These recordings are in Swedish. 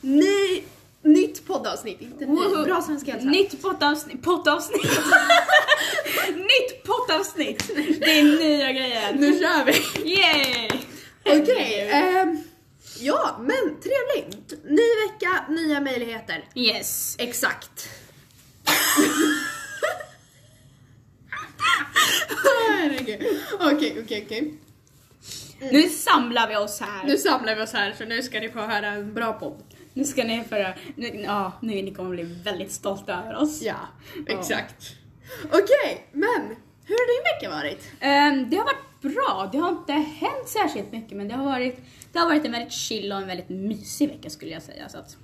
Ny, nytt poddavsnitt, inte ny. Bra svenska hälsa. Nytt poddavsnitt. Poddavsnitt! Nytt poddavsnitt! Det är nya grejer. Nu kör vi! Yay! Okej, ehm, ja men trevligt. Ny vecka, nya möjligheter. Yes. Exakt. Herregud. Okej, okej, okej. Nu samlar vi oss här. Nu samlar vi oss här så nu ska ni få höra en bra podd. Nu ska ni få höra. Nu, ja, nu ni kommer bli väldigt stolta över oss. Ja, exakt. Okej, men hur har din vecka varit? Ehm, det har varit bra. Det har inte hänt särskilt mycket men det har varit, det har varit en väldigt chill och en väldigt mysig vecka skulle jag säga. Så att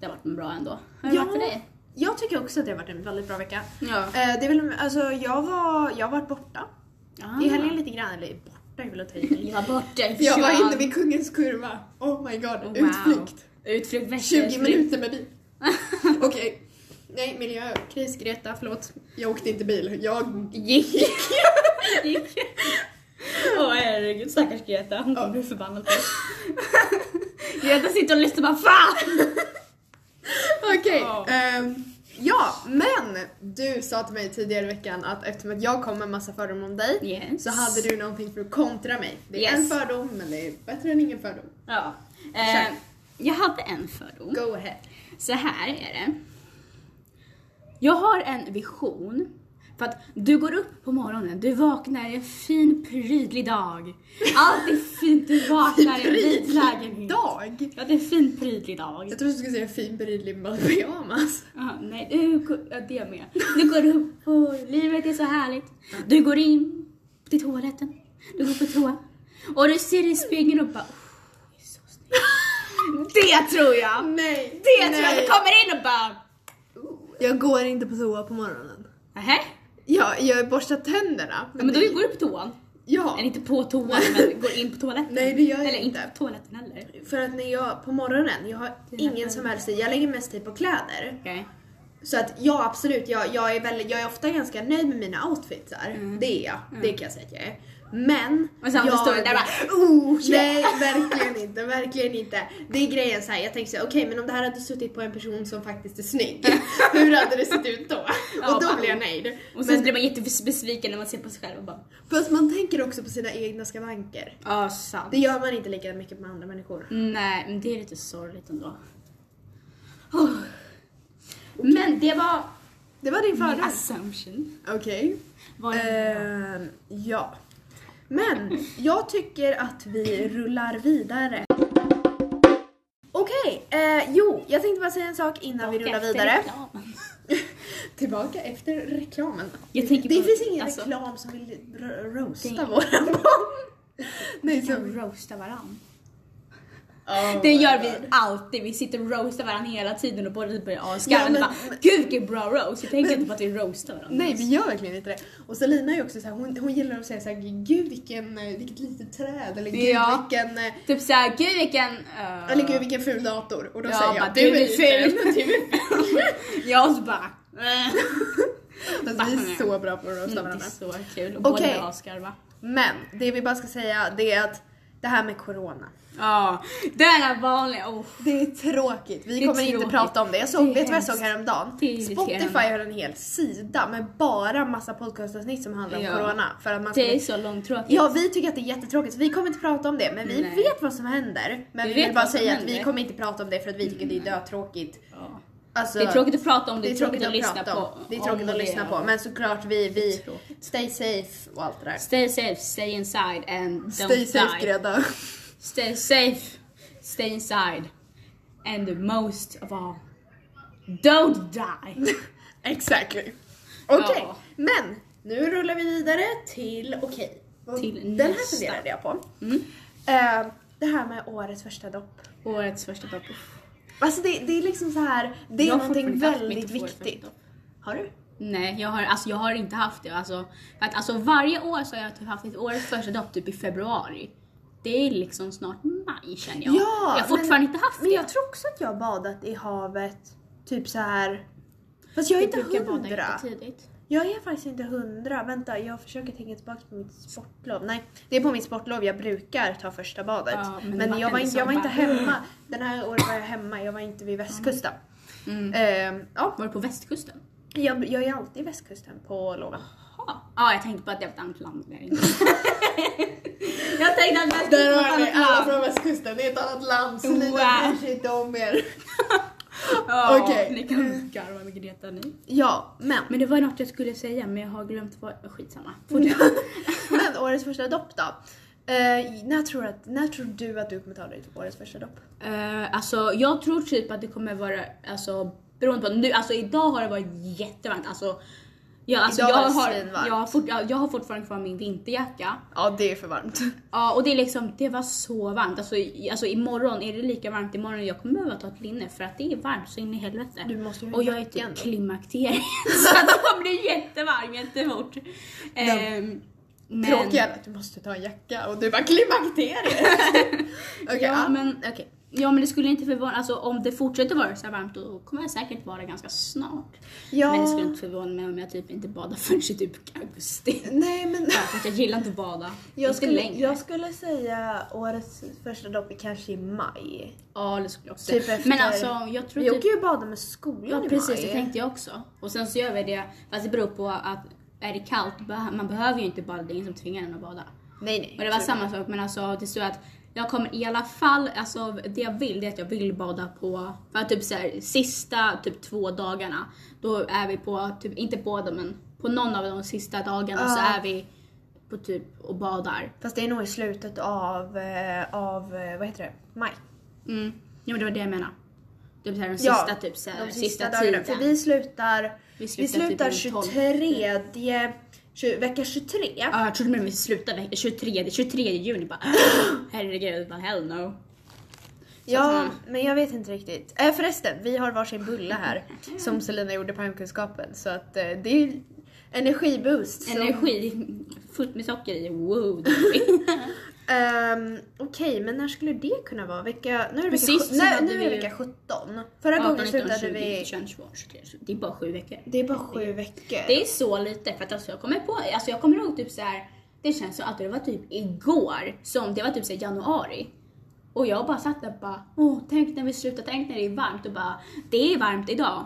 det har varit bra ändå. Hur har det varit för dig? Jag tycker också att det har varit en väldigt bra vecka. Ja. Eh, det är väl, alltså jag var, jag har varit borta Ah. i helgen lite grann, eller borta är väl att ta i. Jag var borta i Jag var inne vid Kungens Kurva. Oh my god, Wow. utflykt. Utflykt, värsta 20 utflykt. minuter med bil. Okej. Nej, miljökris Greta, förlåt. Jag åkte inte bil. Jag Gick. Gick. Åh herregud, stackars Greta. Hon kommer bli förbannad på oss. Greta sitter och lyssnar bara FAN! Okej. Ja. ehm, ja, men du sa till mig tidigare i veckan att eftersom att jag kom med massa fördomar om dig Yes. så hade du någonting för att kontra mig. Det är Yes. en fördom, men det är bättre än ingen fördom. Ja. Eh, jag hade en fördom. Go ahead. Så här är det. Jag har en vision. För att du går upp på morgonen, du vaknar i en fin prydlig dag. Allt är fint, du vaknar i en vit lägenhet. dag? Ja, det är en fin prydlig dag. Jag trodde du skulle säga fin prydlig pyjamas. Ja, nej, du, ja, det med. Du går upp och livet är så härligt. Du går in till toaletten, du går på toa och du ser i spegeln och bara "Oh, är så snygg." Det tror jag! Nej. Det tror jag! Du kommer in och bara Jag går inte på toa på morgonen. nähä? Ja, jag borstar tänderna. Ja, men då går du på toan. Ja, Eller inte på toan, men går in på toaletten. Nej, det gör jag Eller inte. på toaletten heller. för att när jag på morgonen, jag har ingen som helst tid. Jag lägger mest tid på kläder. Okej. Så att ja, absolut. Jag, jag, är väldigt, jag är ofta ganska nöjd med mina outfitsar. Mm. Det är jag. Det kan jag säga att jag är. Men... Och sen jag, står du där bara oh, Nej, verkligen inte. Verkligen inte. Det är grejen så här. jag tänker så okej men om det här hade suttit på en person som faktiskt är snygg, hur hade det sett ut då? Ja, och då blir jag nöjd. Och sen Men, blir man jättebesviken när man ser på sig själv och bara fast man tänker också på sina egna skavanker. ja, sant. Det gör man inte lika mycket med andra människor. Nej, men det är lite sorgligt ändå. Oh. Men det var Det var din fördom. assumption. Okej. Det bra? Ehm, ja. Men jag tycker att vi rullar vidare. Okej, eh, jo, jag tänkte bara säga en sak innan vi rullar vidare. Tillbaka efter reklamen. Det finns ingen alltså- reklam som vill ro- roasta våra barn. Nej, kan roasta varann. Oh Det gör vi alltid. Vi sitter och roastar varandra hela tiden och båda börjar asgarva. Ja, men- bara, Gud vilken bra roast. Jag tänker inte på att vi roastar varandra. Nej, vi gör verkligen inte det. Och Selina är också så här, hon, hon gillar att säga så här, gud vilken, vilket litet träd eller gud Ja. vilken, eh, Typ såhär, gud vilken... Uh, eller gud vilken ful dator. Och då Ja, säger jag, bara, du du är ful. ful. Du är ful. Jag så bara... Alltså, vi är så bra på att roasta Mm, det varandra. är så kul. Och båda Okej. är asgarva. Men det vi bara ska säga det är att det här med corona. Ja, den är vanlig. Oh. Det är tråkigt. Vi Det kommer inte tråkigt. prata om det. Jag såg, Det vet du vad jag såg häromdagen? Det är Spotify har en hel sida med bara massa podcastavsnitt som handlar om Ja. corona. För att man Det är så långtråkigt. Ja, vi tycker att det är jättetråkigt så vi kommer inte prata om det. Men vi Nej. vet vad som händer. Men Vi vi, vill bara säga att vi kommer inte prata om det för att vi tycker det är dötråkigt. Ja. Alltså, Det är tråkigt att prata om, det är tråkigt att lyssna på. om. Det är tråkigt att det, lyssna på. Men såklart vi, vi tråkigt. stay safe och allt det där. Stay safe, stay inside and don't Stay safe die. Greta. Stay safe, stay inside. And the most of all, don't die. Exactly. Okej, Ja. men nu rullar vi vidare till, okej. Till Den här funderade jag på. Mm. Eh, det här med årets första dopp. Årets första dopp. Alltså det, det är liksom så här, det är Jag någonting väldigt viktigt. Har du? Nej, jag har, alltså, jag har inte haft det. Alltså, för att, alltså, varje år så har jag typ haft mitt årets första dopp typ i februari. Det är liksom snart maj känner jag. jag har fortfarande inte haft Men det. jag tror också att jag har badat i havet typ så här. Fast jag är inte brukar bada hundra. Jag är faktiskt inte hundra. Vänta, jag försöker tänka tillbaka på mitt sportlov. Nej, det är på mitt sportlov jag brukar ta första badet. Ja, men men jag, var inte, jag var inte hemma. Den här året var jag hemma, jag var inte vid västkusten. Mm. Ehm, ja, Var du på västkusten? jag, jag är alltid västkusten på loven. Ja, ah, jag tänkte på att det var ett annat land där jag tänkte att västkusten Där var ett har ni annat alla land. från västkusten, det är ett annat land. Så Wow. ni bryr sig inte om er. Ja, Okej. Ni kan garva med Greta nu. Ja, men. Men det var något jag skulle säga men jag har glömt vad... Skitsamma. Fortsätt. Men årets första dopp då? Eh, när, tror att, när tror du att du kommer ta dig till årets första dopp? Uh, alltså jag tror typ att det kommer vara, alltså beroende på, nu, alltså idag har det varit jättevarmt. Alltså, jag, alltså, Idag jag, har, svinvarmt. jag, har fort, jag, jag har fortfarande kvar min vinterjacka. Ja, det är för varmt. Ja och det är liksom, det var så varmt. Alltså, i- alltså imorgon, är det lika varmt imorgon, jag kommer behöva ta ett linne för att det är varmt så in i helvete. Du måste ju ha och jag är jackan typ då. klimakteriet så att det kommer bli jättevarm jättefort. Ehm, men- Tråkiga är att du måste ta en jacka och du bara klimakteriet. Okej, ja, ja. men, okej. Ja men det skulle inte förvåna, alltså om det fortsätter vara så varmt då kommer jag säkert vara ganska snart. ja. Men det skulle inte förvåna mig om jag typ inte badar förrän i typ augusti. Nej men Ja, för att jag gillar inte att bada. jag inte skulle, längre. jag skulle säga årets första dopp är kanske i maj. Ja det skulle jag också Typ säga. efter- Men alltså jag tror Vi typ... åker ju bada med skolan Ja i precis, maj. det tänkte jag också. Och sen så gör vi det, fast det beror på att är det kallt, man behöver ju inte bada, det är ingen som tvingar en att bada. Nej nej. Och det var samma sak men alltså det står att jag kommer i alla fall, alltså det jag vill det är att jag vill bada på, för att typ så här, sista typ två dagarna, då är vi på, typ inte båda men på någon av de sista dagarna så Ja. är vi på typ och badar. Fast det är nog i slutet av, eh, av eh, vad heter det, maj. Mm. Ja men det var det jag menade. Typ så här, de Ja, sista typ så här, De sista, sista, dagarna. tiden. För vi slutar, Vi vi slutar slutar, typ den 23, 20, vecka 23. Ja, jag trodde med vi slutade 23, 23 juni bara herregud, bara hell no. Ja, att- men jag vet inte riktigt. Äh, förresten, vi har varsin bulle här som Selina gjorde på hemkunskapen. Så att eh, det är energiboost. som- Energi, fullt med socker i, wow. Ehm, Okej, men när skulle det kunna vara? Vecka, nu är det vecka, Sist sju- så nej, hade nu är det vi- vecka 17. Förra 18, gången 19, slutade 20, vi... 21, 22, 23. så Det är bara sju veckor. Det är bara sju veckor. Det är så lite för att alltså jag kommer på, alltså jag kommer ihåg typ så här. det känns som att det var typ igår, som det var typ så här januari. Och jag bara satt där och bara, åh tänk när vi slutar, tänk när det är varmt och bara, det är varmt idag.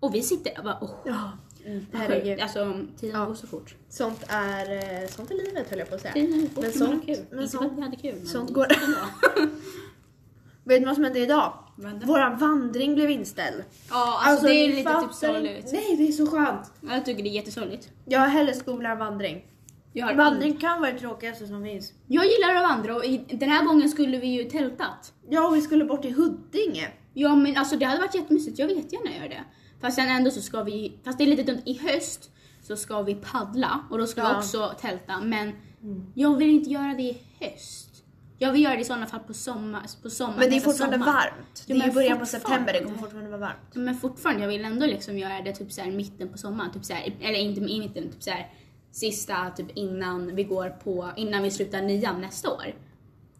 Och vi sitter och bara, åh. Herregud. herregud. Alltså tiden Ja. går så fort. Sånt är, eh, sånt är livet höll jag på att säga. Tiden går fort Men sånt, kul. men Inte för sånt- att vi hade kul men sånt går-. Vet du vad som hände idag? Våran vandring blev inställd. Ja alltså, det är ni lite typ sorgligt. Nej, det är så skönt. Jag tycker det är jättesorgligt. Jag har hellre skola än vandring. Vandring kan vara det tråkigaste som finns. jag gillar att vandra och i, den här gången skulle vi ju tältat. Ja, och vi skulle bort till Huddinge. Ja men alltså det hade varit jättemysigt, jag vet gärna göra det. Fast sen ändå så ska vi, fast det är lite dumt, i höst så ska vi paddla och då ska vi Ja. också tälta men jag vill inte göra det i höst. Jag vill göra det i sådana fall på sommar, på sommar Men det är nästa fortfarande sommar. varmt. Det Ja, är ju början på september, det kommer fortfarande vara varmt. Men fortfarande, jag vill ändå liksom göra det typ så här mitten på sommaren, typ så här, eller inte i mitten, typ så här sista typ innan vi går på, innan vi slutar nian nästa år.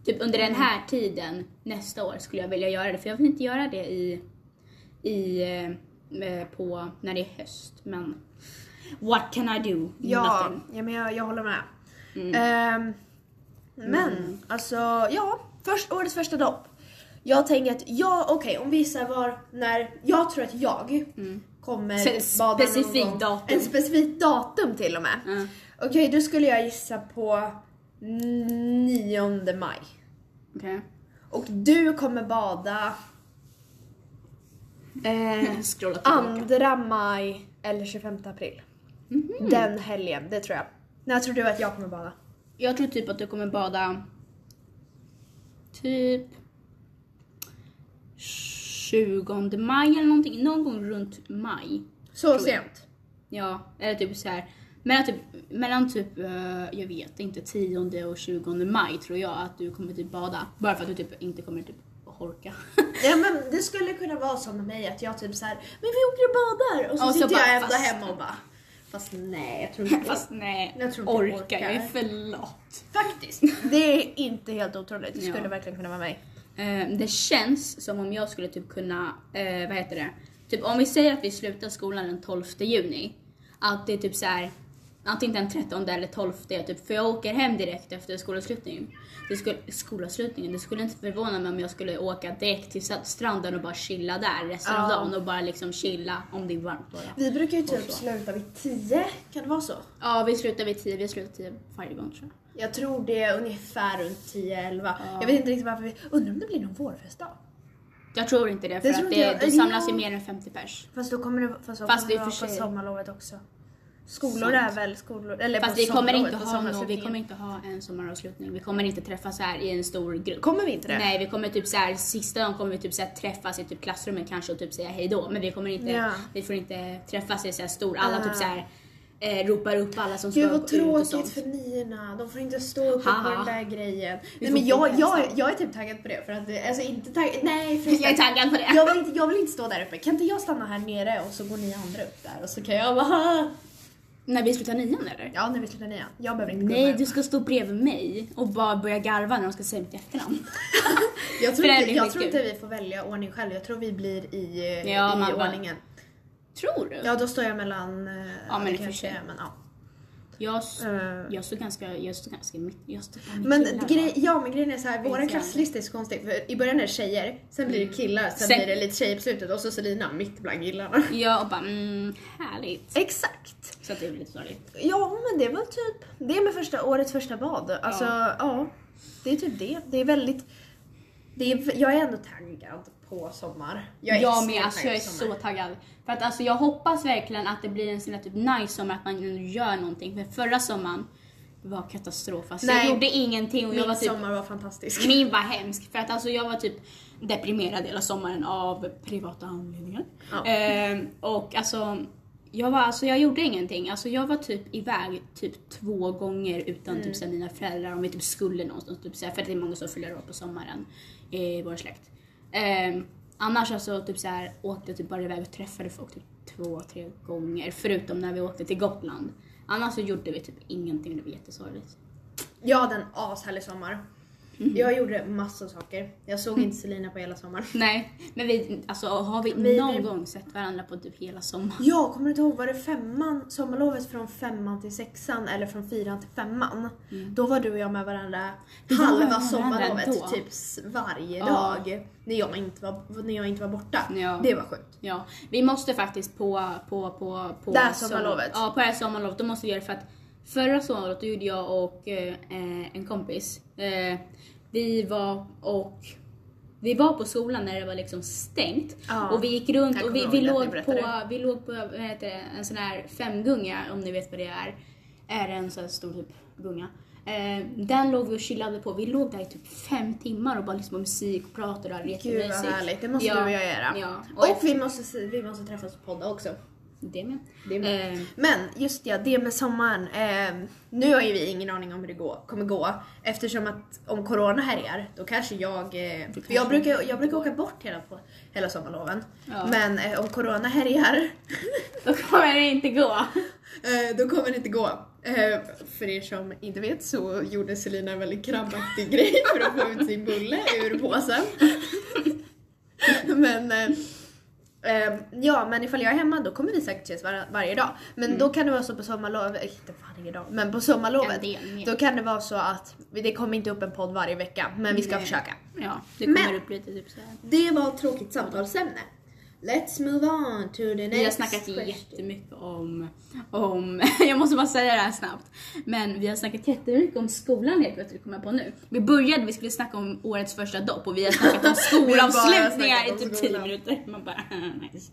Typ under den här tiden nästa år skulle jag vilja göra det, för jag vill inte göra det i, i eh, på, när det är höst. Men what can I do? Ja, ja men jag, jag håller med. Mm. Ehm, men alltså, ja. Först, årets första dopp. Jag tänker att, ja okej om vi visar var, när, jag tror att jag kommer Så- bada någon specifik gång. datum. En specifik datum till och med. Ja. Okej, då skulle jag gissa på 9 maj. Okej. Och du kommer bada eh, Scrolla tillbaka. 2 maj eller 25 april. Mhm. Den helgen, det tror jag. När tror du att jag kommer bada? Jag tror typ att du kommer bada typ 20 maj eller någonting. Någon gång runt maj. Så sent? Ja, eller typ så här. Mellan typ, mellan typ, eh, jag vet inte, 10 och 20 maj tror jag att du kommer typ bada. Bara för att du typ inte kommer typ orka. Ja men det skulle kunna vara så med mig att jag typ så här, men vi åker och badar och så Och så sitter bara, jag ändå fast- hemma och bara Fast nej, jag tror inte Fast nej, Jag tror inte jag orka, jag är orkar. för lat. Faktiskt. Det är inte helt otroligt. Det skulle Ja. verkligen kunna vara mig. Eh, det känns som om jag skulle typ kunna, eh, vad heter det? Typ om vi säger att vi slutar skolan den 12 juni. att det är typ så här antingen den 13 eller 12 typ, för jag åker hem direkt efter skolavslutningen. Det skulle, skolavslutningen, det skulle inte förvåna mig om jag skulle åka direkt till stranden och bara chilla där resten av Ja. dagen och bara liksom chilla om det är varmt bara. Vi brukar ju typ sluta vid 10, kan det vara så? Ja, vi slutar vid 10, vi slutar 10 varje gång tror jag. Jag tror det är ungefär runt 10-11. Ja. Jag vet inte riktigt varför vi... Undrar om det blir någon vårfestdag? Jag tror inte det, för Det att det, jag. då samlas ju mer än 50 pers. Fast då kommer det, fast då Fast kommer det vara på sommarlovet också. Skolor Sant. är väl skolor, eller Fast vi kommer inte ha någon, vi kommer inte ha en sommaravslutning. Vi kommer inte träffas här i en stor grupp. Kommer vi inte det? Nej, vi kommer typ så här, sista dagen kommer vi typ så här, träffas i typ klassrummet kanske och typ säga hej då. Men vi kommer inte, Ja. vi får inte träffas i så här stor, alla Ah. typ så här eh, ropar upp alla som ska Gud vad ut och sånt. tråkigt för niorna, de får inte stå uppe på den där grejen. Vi Nej men jag, jag, jag är typ taggad på det för att, alltså inte taggad, nej Jag är förresten. taggad på det. Jag vill, inte, jag vill inte stå där uppe, kan inte jag stanna här nere och så går ni andra upp där och så kan jag bara. När vi slutar nian eller? Ja när vi slutar nian, jag behöver inte Nej, du ska stå bredvid mig och bara börja garva när de ska säga mitt efternamn. Jag tror, inte, jag tror inte vi får välja ordning själv, jag tror vi blir i, Ja, i bara- ordningen. Tror du? Ja då står jag mellan, eh, Ja, men i och för sig. men ja. Jag, Eh. jag står ganska, jag står ganska mitt, jag står Men, grej, ja men grejen är så här, Inte klasslista är så konstig för i början är det tjejer, sen blir det killar, sen, Mm. Sen- blir det lite tjejer på slutet och så Selina mitt bland killarna. Ja, och bara mm, härligt. Exakt! Så att det blir lite sorgligt. Ja men det var typ det med första, årets första bad. Alltså ja. det är typ det. Det är väldigt, det är, jag är ändå taggad på sommar. Jag är Jag med, alltså jag är så taggad. För att alltså jag hoppas verkligen att det blir en sån här typ nice sommar, att man gör någonting. För förra sommaren var katastrof. Alltså Nej. jag gjorde ingenting och jag Min var typ, sommar var fantastisk. min var hemsk. För att alltså jag var typ deprimerad hela sommaren av privata anledningar. Ja. Ehm, och alltså jag, var, alltså jag gjorde ingenting. Alltså jag var typ iväg typ två gånger utan Mm. typ så här, mina föräldrar om vi typ skulle någonstans. Typ, så här, för att det är många som fyller år på sommaren i vår släkt. Eh, annars alltså typ så här, åkte jag typ bara iväg och träffade folk typ två, tre gånger. Förutom när vi åkte till Gotland. Annars så gjorde vi typ ingenting och det var jättesorgligt. Jag hade en ashärlig sommar. Mhm. Jag gjorde massa saker. Jag såg inte Selina på hela sommaren. Nej, men vi, alltså har vi, Vi- någon vi- gång sett varandra på typ hela sommaren? Ja, kommer du inte ihåg? Var det femman, sommarlovet från femman till sexan eller från fyran till femman? Då var du och jag med varandra Mm. Var halva varandra sommarlovet, då. typ varje Ja. dag. När jag inte var, när jag inte var borta. Ja. Det var sjukt. Ja, vi måste faktiskt på, på, på, på Det här sommar- sommarlovet. Ja, på det här sommarlovet. Då måste vi göra det för att förra sommarlovet gjorde jag och eh, en kompis, eh, vi var och vi var på skolan när det var liksom stängt Ja. och vi gick runt och vi, vi, låg på, vi låg på vad heter det, en sån här femgunga om ni vet vad det är. Är en sån här stor typ gunga. Eh, den låg vi och chillade på. Vi låg där i typ fem timmar och bara lyssnade på musik och pratade och hade Gud vad härligt, det måste Ja, du och jag göra. Ja. Och, efter- vi, måste, vi måste träffas och podda också. Det med. Det med. Eh, Men just ja, det med sommaren. Eh, nu har ju vi ingen aning om hur det går, kommer gå eftersom att om corona härjar då kanske jag... Eh, för jag, brukar, jag brukar åka bort hela, på, hela sommarloven. Ja. Men eh, om corona härjar då kommer det inte gå. eh, då kommer det inte gå. Eh, för er som inte vet så gjorde Selina en väldigt krampaktig grej för att få ut sin bulle ur påsen. men eh, eh, ja, men ifall jag är hemma då kommer vi säkert ses var, varje dag. Men då kan det vara så på sommarlovet, eh, inte varje dag, men på sommarlovet. Mer. Då kan det vara så att det kommer inte upp en podd varje vecka, men vi ska Nej. försöka. Ja, det kommer Men- upp lite typ såhär. Det var ett tråkigt samtalsämne. Let's move on to the next Vi har snackat question. jättemycket om, om, jag måste bara säga det här snabbt, men vi har snackat jättemycket om skolan helt plötsligt kommer jag på nu. Vi började, vi skulle snacka om årets första dopp och vi har snackat om skolavslutningar i typ skolan. 10 minuter. Man bara, nice.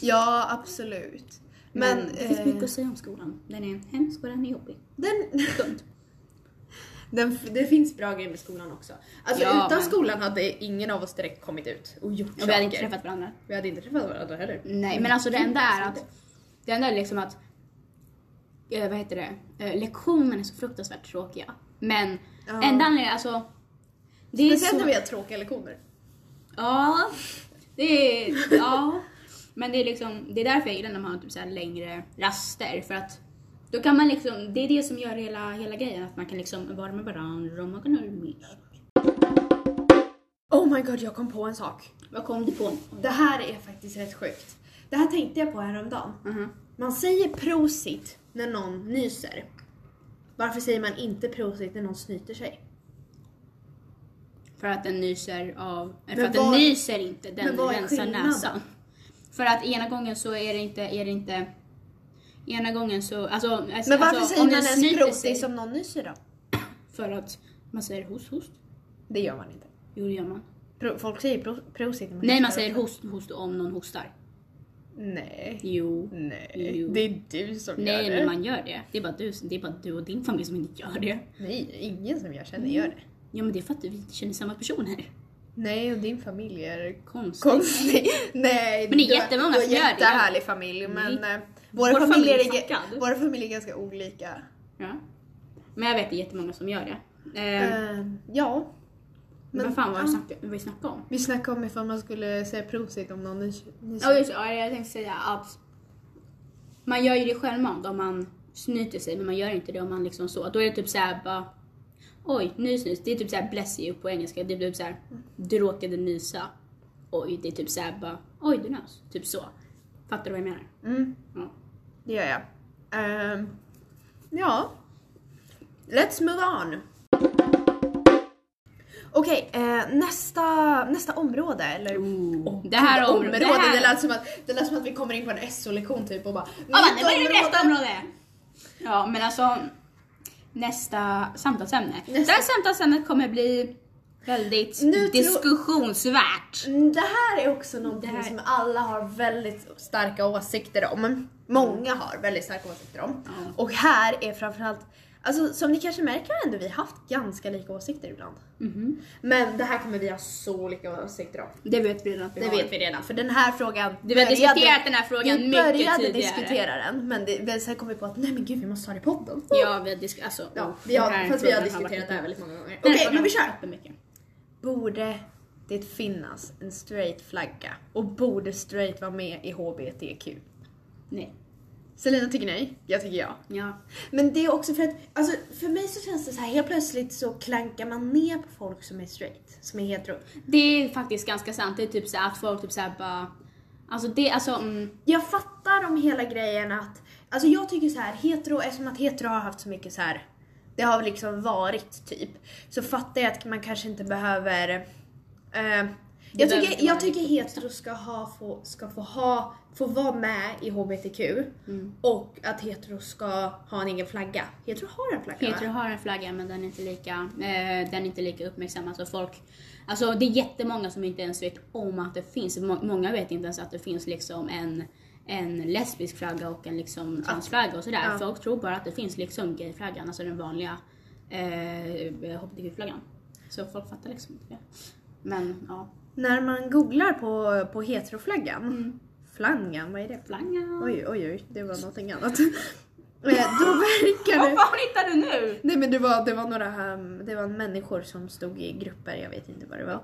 Ja, absolut. Men, Men, det finns eh, mycket att säga om skolan. Den är hemsk och den är jobbig. den, Dumt. Den, det finns bra grejer med skolan också. Alltså Ja, utan men- skolan hade ingen av oss direkt kommit ut och gjort Och saker. vi hade inte träffat varandra. Vi hade inte träffat varandra heller. Nej, men alltså det enda är alltså att, det enda är liksom att, eh, vad heter det, eh, lektionerna är så fruktansvärt tråkiga. Men Ja. enda anledningen, alltså, det är Speciellt så, när vi har tråkiga lektioner. ja, det är, ja. Men det är liksom, det är därför jag gillar när man har typ så längre raster för att då kan man liksom, det är det som gör hela, hela grejen, att man kan liksom vara med varandra och man kan ha mysigt. Oh my god, jag kom på en sak. Vad kom du på? Det här är faktiskt rätt sjukt. Det här tänkte jag på häromdagen. Mhm. Man säger prosit när någon nyser. Varför säger man inte prosit när någon snyter sig? För att den nyser av... För Men att den vad- nyser inte, den rensar näsan. För att ena gången så är det inte, är det inte... Ena gången så, alltså... alltså Men varför alltså, säger om man ens sig- som någon nyser då? För att man säger host, host. Det gör man inte. Jo, det gör man. Pro, folk säger pro, prosit när man Nej, man säger host, host om någon hostar. Nej. Jo. Nej. Jo. Det är du som Nej, gör det. men man gör det. Det är, bara du, det är bara du och din familj som inte gör det. Nej, ingen som jag känner gör det. Ja, men det är för att vi inte känner samma personer. Nej, och din familj är Konstigt. konstig. Nej, Men det är du har- jättemånga du har som gör det. jättehärlig familj, men Nej. Våra, Vår familjer familj är våra familjer är ganska olika. Ja. Men jag vet det är jättemånga som gör det. Eh, Eh, ja. men vad fan var det vi snackade, om? Vi snackade om ifall man skulle säga prosit om någon nyser. Ja, just. Ja, jag tänkte säga att man gör ju det självmant om man snyter sig, men man gör inte det om man liksom så. Då är det typ såhär bara Oj, nys nys. Det är typ såhär bless you på engelska. Det blir typ såhär du råkade nysa. Oj, det är typ såhär bara oj du nös. Typ så. Fattar du vad jag menar? Mm, Ja. Det gör jag. Ehm, ja. Let's move on. Okej, eh, nästa, nästa område eller Oh, det här Gud, området. Det, Det här, lät som att, det lät som att vi kommer in på en SO-lektion typ och bara Ja, men nytt det det område. nästa område. Ja, men alltså nästa samtalsämne. Nästa. Det här samtalsämnet kommer bli väldigt Nu diskussionsvärt. Mm, Det här är också någonting Det här- som alla har väldigt starka åsikter om. Många har väldigt starka åsikter om. Ja. Och här är framförallt, alltså som ni kanske märker har ändå vi haft ganska lika åsikter ibland. Mhm. Men det här kommer vi ha så olika åsikter om. Det vet vi redan att vi Det har. vet vi redan, för den här frågan Du, vi har diskuterat den här frågan vi mycket började tidigare. diskutera den, men det, men sen kom vi på att nej men gud vi måste ha det i podden. Ja, vi har diskuterat, alltså. Ja, vi har, fast vi har diskuterat det här väldigt många gånger. Okej, frågan men vi kör! Borde det finnas en straight flagga? Och borde straight vara med i HBTQ? Nej. Selina tycker nej, jag tycker ja. Ja. Men det är också för att, alltså för mig så känns det så här helt plötsligt så klankar man ner på folk som är straight, som är hetero. Det är faktiskt ganska sant. Det är typ så här att folk typ så här bara... Alltså det, alltså... Mm, Jag fattar om hela grejen att, alltså jag tycker så här, hetero, eftersom att hetero har haft så mycket så här, det har liksom varit typ, så fattar jag att man kanske inte behöver eh, jag tycker, jag tycker hetero ska, ha, få, ska få, ha, få vara med i HBTQ Mm. och att hetero ska ha en egen flagga. Hetero har en flagga Hetero va? har en flagga men den är inte lika, eh, den är inte lika uppmärksammad. Alltså folk, alltså det är jättemånga som inte ens vet om att det finns. Må- Många vet inte ens att det finns liksom en, en lesbisk flagga och en liksom transflagga och sådär. Ja. Folk tror bara att det finns liksom gayflaggan, alltså den vanliga eh, hbtq-flaggan. Så folk fattar liksom inte det. Men ja, När man googlar på, på heteroflaggan, Mm. flaggan, vad är det? flagga. Oj oj oj, det var någonting annat. Eh, Då verkar Vad det... fan hittar du nu? Nej men det var, det var några um, det var människor som stod i grupper, jag vet inte vad det var.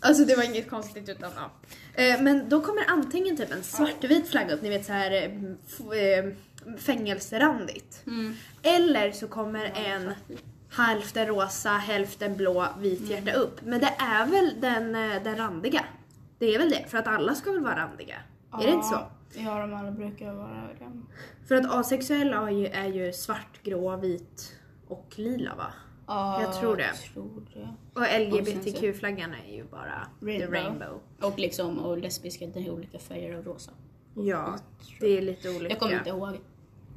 Alltså det var inget konstigt utan ja. Eh, men då kommer antingen typ en svartvit flagga upp, ni vet så här eh, fängelserandigt. Mm. Eller så kommer en hälften rosa, hälften blå, vit Mm. hjärta upp. Men det är väl den, eh, den randiga? Det är väl det, för att alla ska väl vara randiga? Är det inte så? Ja, de alla brukar vara det. För att asexuella är ju, är ju svart, grå, vit och lila va? Ja, Jag tror det. Jag tror det. Och LGBTQ-flaggan är ju bara the Rainbow. rainbow. Och liksom, och lesbiska, det är olika färger av rosa. Ja, det är lite olika. Jag kommer inte ihåg.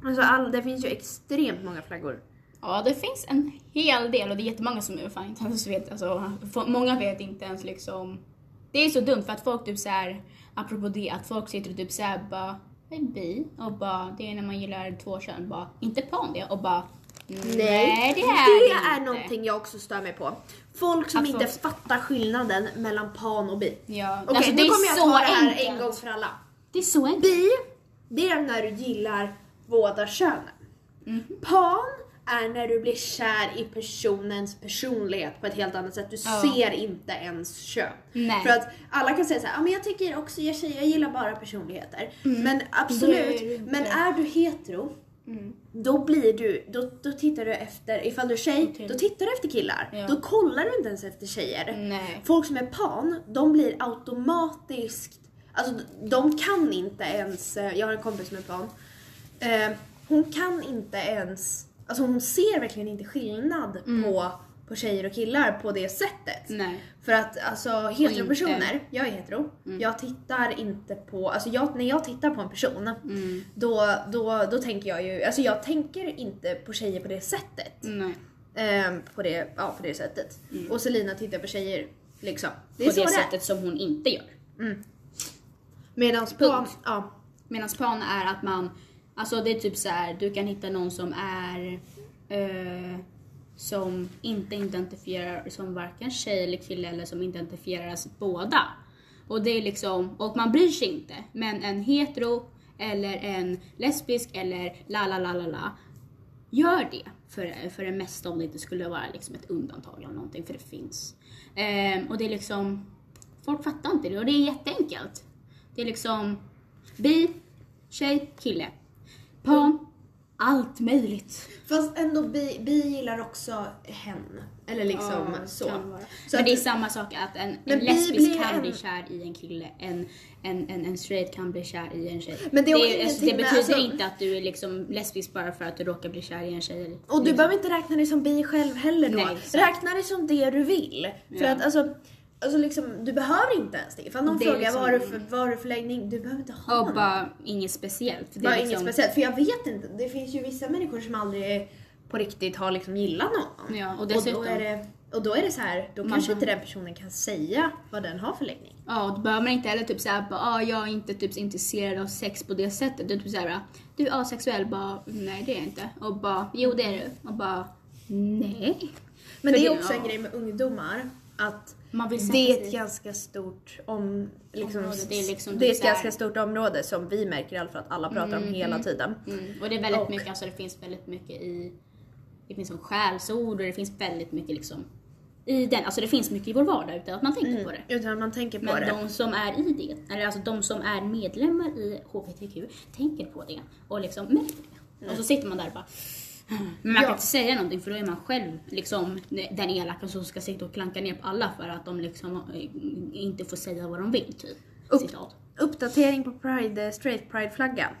Alltså all, det finns ju extremt många flaggor. Ja, det finns en hel del och det är jättemånga som fan inte ens vet. Alltså, många vet inte ens liksom. Det är så dumt för att folk typ så här, apropå det, att folk sitter och typ såhär bara, "Jag är bi och bara, det är när man gillar två kön, bara, inte pan det och bara, nej, det är det inte. är någonting jag också stör mig på. Folk som Att inte folk- fattar skillnaden mellan pan och bi. Ja, Okej, alltså, nu kommer jag ta det här enkelt. en gång för alla. Det är så enkelt. Bi, det är när du gillar båda könen. Mhm. Pan är när du blir kär i personens personlighet på ett helt annat sätt. Du Ja. ser inte ens kön. För att alla kan säga så här, "Ja, men jag tycker också, jag, tjejer, jag gillar bara personligheter. Men Det absolut, är men är du hetero, Mm. då blir du, då, då tittar du efter, ifall du är tjej, Okej. då tittar du efter killar. Ja. Då kollar du inte ens efter tjejer. Nej. Folk som är pan, de blir automatiskt, alltså de kan inte ens, eh, jag har en kompis som är pan, Eh, hon kan inte ens, alltså hon ser verkligen inte skillnad på, på tjejer och killar på det sättet. Nej. För att alltså heteropersoner, jag är hetero, jag tittar inte på, alltså jag, när jag tittar på en person Mm. då, då, då tänker jag ju, alltså jag tänker inte på tjejer på det sättet. Nej. Ehm, på, det, ja, på det sättet. Och Selina tittar på tjejer liksom. Det är På så det sättet som hon inte gör. Medan på, Punkt. ja, Medan plan är att man, alltså det är typ så här, du kan hitta någon som är eh, som inte identifierar som varken tjej eller kille eller som identifieras båda. Och det är liksom, och man bryr sig inte. Men en hetero eller en lesbisk eller la la la la la gör det för, för det mesta om det inte skulle vara liksom ett undantag eller någonting, för det finns. Ehm, och det är liksom, folk fattar inte det och det är jätteenkelt. Det är liksom bi, tjej, kille. Pan, allt möjligt. Fast ändå bi, bi gillar också hen. Eller liksom så. kan vara. så Men det är samma sak att en, en bi lesbisk kan en- bli kär i en kille, en, en, en, en straight kan bli kär i en tjej. Men det det, ingenting det betyder alltså- inte att du är liksom lesbisk bara för att du råkar bli kär i en tjej. Och du behöver inte räkna dig som bi själv heller då. Nej, räkna dig som det du vill. För Ja. att alltså, alltså liksom, du behöver inte ens det. Ifall någon Det frågar liksom- vad har du för, vad du för läggning, du behöver inte ha Och bara inget speciellt. För det Bara är inget liksom, speciellt. För jag vet inte, det finns ju vissa människor som aldrig på riktigt har liksom gillat någon. Ja, och och, dessutom- då är det, och då är det så här, då Man kanske kan- inte den personen kan säga vad den har för läggning. Ja, då behöver man inte heller typ såhär bara, ah, jag är inte typ intresserad av sex på det sättet. Du typ såhär, du är asexuell, bara, nej det är jag inte. Och bara, jo det är du. Och bara, nej. Men För det är också en ja. grej med ungdomar, att det är ett ganska stort om, liksom, Område, det är liksom det är ett ganska stort område som vi märker i alla fall att alla pratar om hela tiden. Mm. Och det är väldigt Och- mycket, alltså det finns väldigt mycket i, det finns som skällsord och det finns väldigt mycket liksom i den, alltså det finns mycket i vår vardag utan att man tänker på det. Utan att man tänker på Men det. de som är i det, eller alltså de som är medlemmar i HBTQ, tänker på det och liksom märker det. Och så sitter man där och bara men man Ja. kan inte säga någonting för då är man själv liksom den elaka som ska sitta och klanka ner på alla för att de liksom inte får säga vad de vill typ. Upp-. Uppdatering på Pride, straight Pride-flaggan.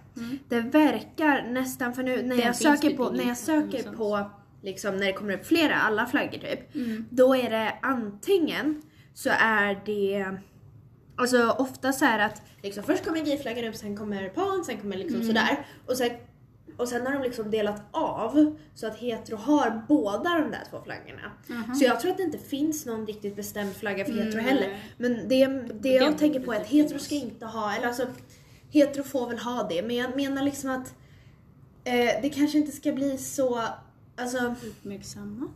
Det verkar nästan, för nu när Den jag söker på, när jag söker annanstans. på, liksom när det kommer upp flera, alla flaggor typ, då är det antingen så är det, alltså ofta så är det att liksom först kommer gayflaggan upp, sen kommer pan, sen kommer liksom sådär. Och sen, och sen har de liksom delat av så att hetero har båda de där två flaggorna. Så jag tror att det inte finns någon riktigt bestämd flagga för hetero Nej. heller. Men det, det jag Det tänker på är att hetero ska inte ha, eller alltså hetero får väl ha det, men jag menar liksom att eh, det kanske inte ska bli så, alltså, Uppmärksamma.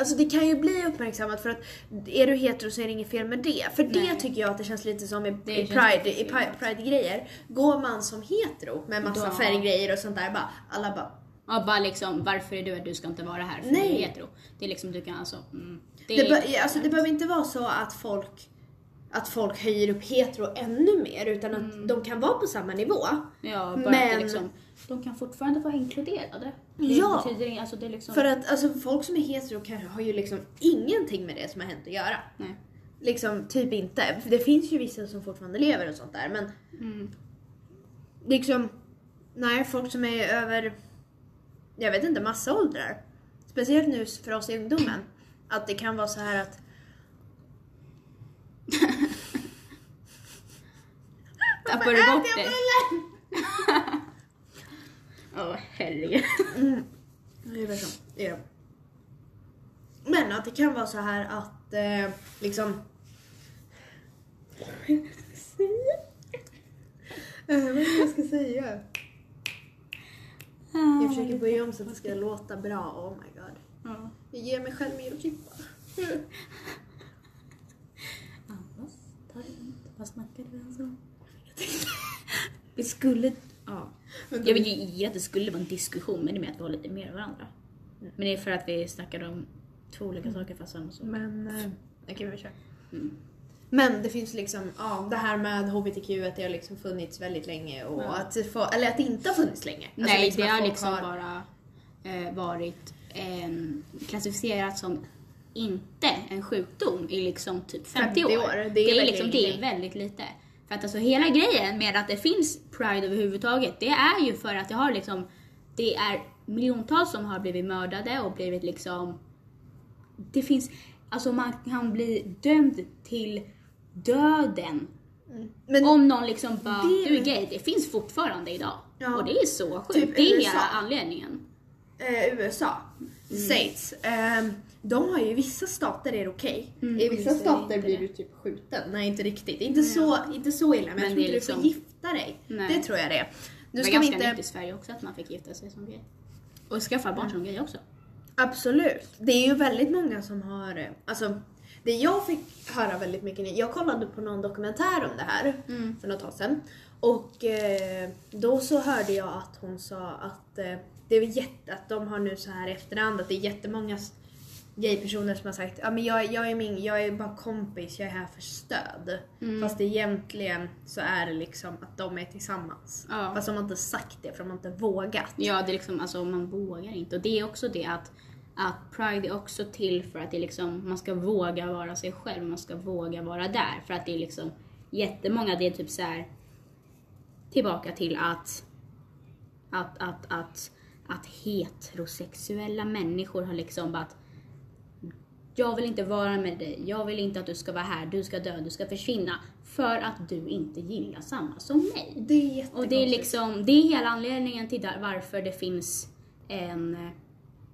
Alltså det kan ju bli uppmärksammat för att är du hetero så är det inget fel med det. För det Nej. tycker jag att det känns lite som i, Det i känns Pride. Pride- Pride-grejer. Går man som hetero med massa Då- färggrejer och sånt där, bara, alla bara Ja, bara liksom, varför är du du ska inte vara här för Nej. du är hetero. Det är liksom, du kan alltså... Mm, det, Det, be, alltså, det behöver inte vara så att folk, att folk höjer upp hetero ännu mer utan att Mm. de kan vara på samma nivå. ja, bara men- att det liksom, de kan fortfarande vara inkluderade. Det Ja. betyder alltså det är liksom... För att alltså, folk som är hetero kanske har ju liksom ingenting med det som har hänt att göra. Nej. Liksom typ inte. För det finns ju vissa som fortfarande lever och sånt där men Mm. liksom, nej folk som är över, jag vet inte, massa åldrar. Speciellt nu för oss i ungdomen. Att det kan vara så här att Tappar du bort det? bullen? Åh herregud. Det är. Ja. Men att det kan vara så här att eh, liksom... Eh, Vad är det jag ska säga? Jag försöker börja om så att det ska låta bra. Oh my god. Ja. Jag ger mig själv mer att klippa. Andas, ta det lugnt. Vad snackar du ens om? Vi skulle... Ja. Jag vet ju i att det skulle vara en diskussion men det är med att vi har lite mer varandra. Men det är för att vi snackar om två olika saker fast samma sak. Men, eh, okej vi kör. Mm. Men det finns liksom, ja det här med HBTQ att det har liksom funnits väldigt länge och Ja. att, få, eller att det inte har funnits länge. Alltså Nej, liksom det har liksom bara eh, varit en, klassificerat som inte en sjukdom i liksom typ 50, 50 år, det är det är, verkligen liksom, det är väldigt lite. För att alltså hela grejen med att det finns Pride överhuvudtaget, det är ju för att det har liksom, det är miljontals som har blivit mördade och blivit liksom, det finns, alltså man kan bli dömd till döden Men om någon liksom bara, Det- du är gay, det finns fortfarande idag. Ja. Och det är så sjukt. Typ det är USA. hela anledningen. eh, USA, Mm. States, ehm, de har ju i vissa stater är det okej. Mm, I vissa är stater inte blir det. du typ skjuten. Nej inte riktigt. Inte, så, inte så illa men, Men jag tror inte är du får liksom- gifta dig. Nej. Det tror jag det är. Nu det var ganska inte... nytt i Sverige också att man fick gifta sig som gay. Och skaffa barn som gay också. Absolut. Det är ju väldigt många som har, eh, alltså det jag fick höra väldigt mycket, jag kollade på någon dokumentär om det här Mm. för något tag sedan. Och eh, då så hörde jag att hon sa att eh, det är jätte, att de har nu så här efterhand att det är jättemånga gaypersoner som har sagt ja men jag, jag är min, jag är bara kompis, jag är här för stöd. Mm. Fast egentligen så är det liksom att de är tillsammans. Ja. Fast de har inte sagt det för de har inte vågat. Ja, det är liksom, alltså man vågar inte. Och det är också det att, att Pride är också till för att det är liksom, man ska våga vara sig själv, man ska våga vara där. För att det är liksom jättemånga, det är typ så här tillbaka till att, att, att, att, att heterosexuella människor har liksom bara att jag vill inte vara med dig, jag vill inte att du ska vara här, du ska dö, du ska försvinna. För att du inte gillar samma som mig. Det är jättekonstigt. Och det är liksom, det är hela anledningen till där, varför det finns en eh,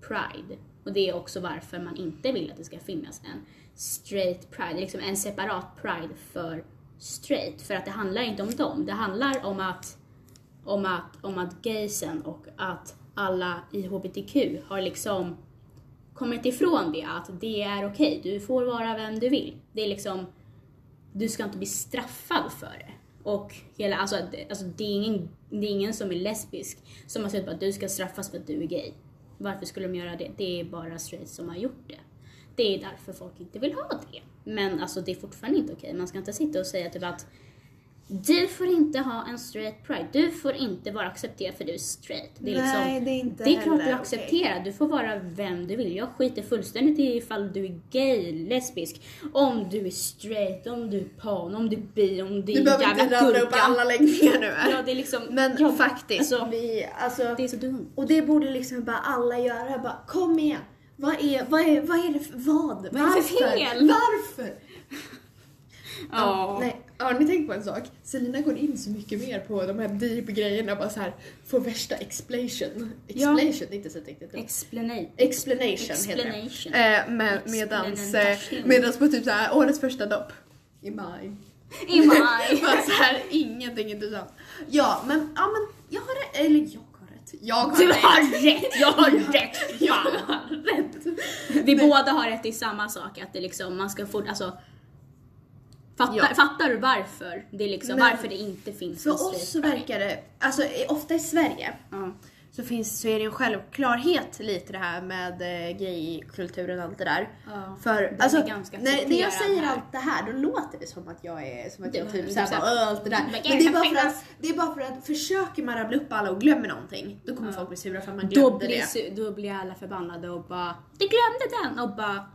Pride. Och det är också varför man inte vill att det ska finnas en straight Pride, liksom en separat Pride för straight. För att det handlar inte om dem, det handlar om att, om att, om att gaysen och att alla i HBTQ har liksom kommit ifrån det, att det är okej, du får vara vem du vill. Det är liksom, du ska inte bli straffad för det. Och hela, alltså, det, alltså det, är ingen, det är ingen som är lesbisk som har sagt att du ska straffas för att du är gay. Varför skulle de göra det? Det är bara straight som har gjort det. Det är därför folk inte vill ha det. Men alltså det är fortfarande inte okej. Man ska inte sitta och säga typ att du får inte ha en straight pride. Du får inte vara accepterad för du är straight. Det är, Nej, liksom, det är inte det är klart du är accepterad. Du får vara vem du vill. Jag skiter fullständigt i ifall du är gay, lesbisk, om du är straight, om du är pan, om du är bi, om du är Du behöver jävla inte rabbla upp gurka. alla läggningar nu. Ja, det är liksom... Men ja, faktiskt, Alltså, vi, alltså, det är så dumt. och det borde liksom bara alla göra. Bara, kom igen. Vad är, vad är, vad är det för, vad? Vad är det för Varför? fel? Varför? Ja. Nej, har ni tänkt på en sak? Selina går in så mycket mer på de här deep grejerna bara så här får värsta explanation. Explanation, inte så riktigt. Explanation, heter Explanation. det. Eh, med, medans, eh, Explanation. medans på typ så här årets första dopp. I maj. I maj. Bara så här, ingenting intressant. Ja, men, ja, men jag har rätt. Eller jag har rätt. Jag har Du rätt. har rätt, jag har rätt. Jag har rätt. Vi båda har rätt i samma sak, att det liksom, man ska fort, alltså Fattar, Ja. fattar du varför? Det liksom Men varför det inte finns För oss så verkar det, alltså ofta i Sverige Ja. så, finns, så är det en självklarhet lite det här med eh, gaykulturen och allt det där. Ja, För är alltså, när, när jag säger här. allt det här då låter det som att jag är som att jag Du- typ du såhär såhär, bara "Åh, allt det där. men det är, bara för att, det är bara för att försöker man rabbla upp alla och glömmer någonting då kommer Ja. folk bli sura för att man Då glömde blir, det. då blir alla förbannade och bara Du glömde den! Och bara